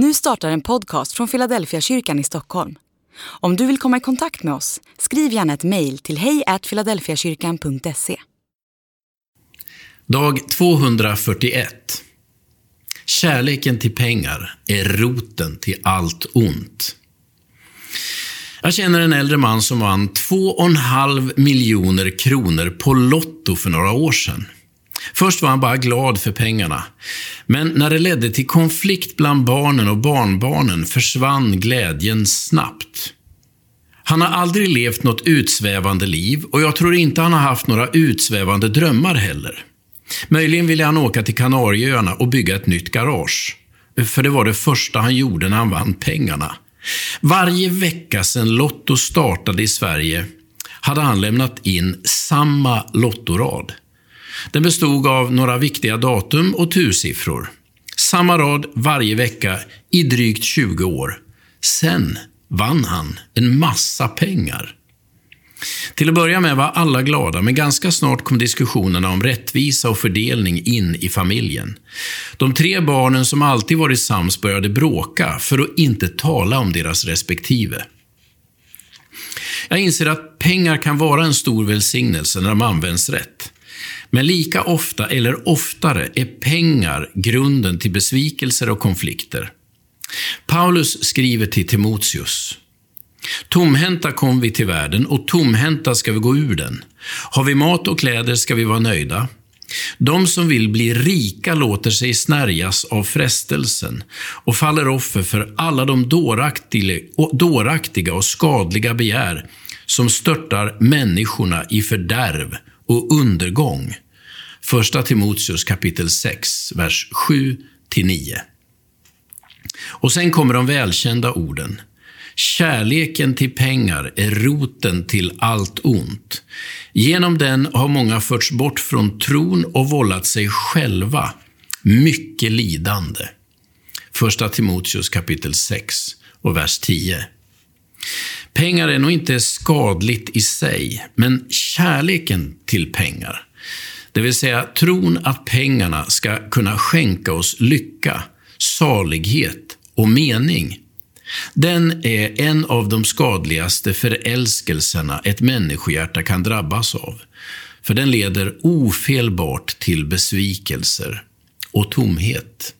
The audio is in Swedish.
Nu startar en podcast från Philadelphia kyrkan i Stockholm. Om du vill komma i kontakt med oss, skriv gärna ett mejl till hejfiladelfiakyrkan.se. Dag 241. Kärleken till pengar är roten till allt ont. Jag känner en äldre man som vann 2,5 miljoner kronor på Lotto för några år sedan. Först var han bara glad för pengarna. Men när det ledde till konflikt bland barnen och barnbarnen försvann glädjen snabbt. Han har aldrig levt något utsvävande liv och jag tror inte han har haft några utsvävande drömmar heller. Möjligen ville han åka till Kanarieöarna och bygga ett nytt garage. För det var det första han gjorde när han vann pengarna. Varje vecka sedan Lotto startade i Sverige hade han lämnat in samma lottorad. Den bestod av några viktiga datum och tursiffror. Samma rad varje vecka i drygt 20 år. Sen vann han en massa pengar. Till att börja med var alla glada, men ganska snart kom diskussionerna om rättvisa och fördelning in i familjen. De tre barnen som alltid varit sams började bråka, för att inte tala om deras respektive. Jag inser att pengar kan vara en stor välsignelse när de används rätt. Men lika ofta, eller oftare, är pengar grunden till besvikelser och konflikter. Paulus skriver till Timoteus. Tomhänta kom vi till världen och tomhänta ska vi gå ur den. Har vi mat och kläder ska vi vara nöjda. De som vill bli rika låter sig snärjas av frestelsen och faller offer för alla de dåraktiga och skadliga begär som störtar människorna i fördärv och undergång. Första Timoteus kapitel 6, vers 7-9. Och sen kommer de välkända orden. Kärleken till pengar är roten till allt ont. Genom den har många förts bort från tron och vållat sig själva mycket lidande. Första Timoteus kapitel 6 och vers 10. Pengar är nog inte skadligt i sig, men kärleken till pengar, det vill säga tron att pengarna ska kunna skänka oss lycka, salighet och mening, den är en av de skadligaste förälskelserna ett människohjärta kan drabbas av. För den leder ofelbart till besvikelser och tomhet.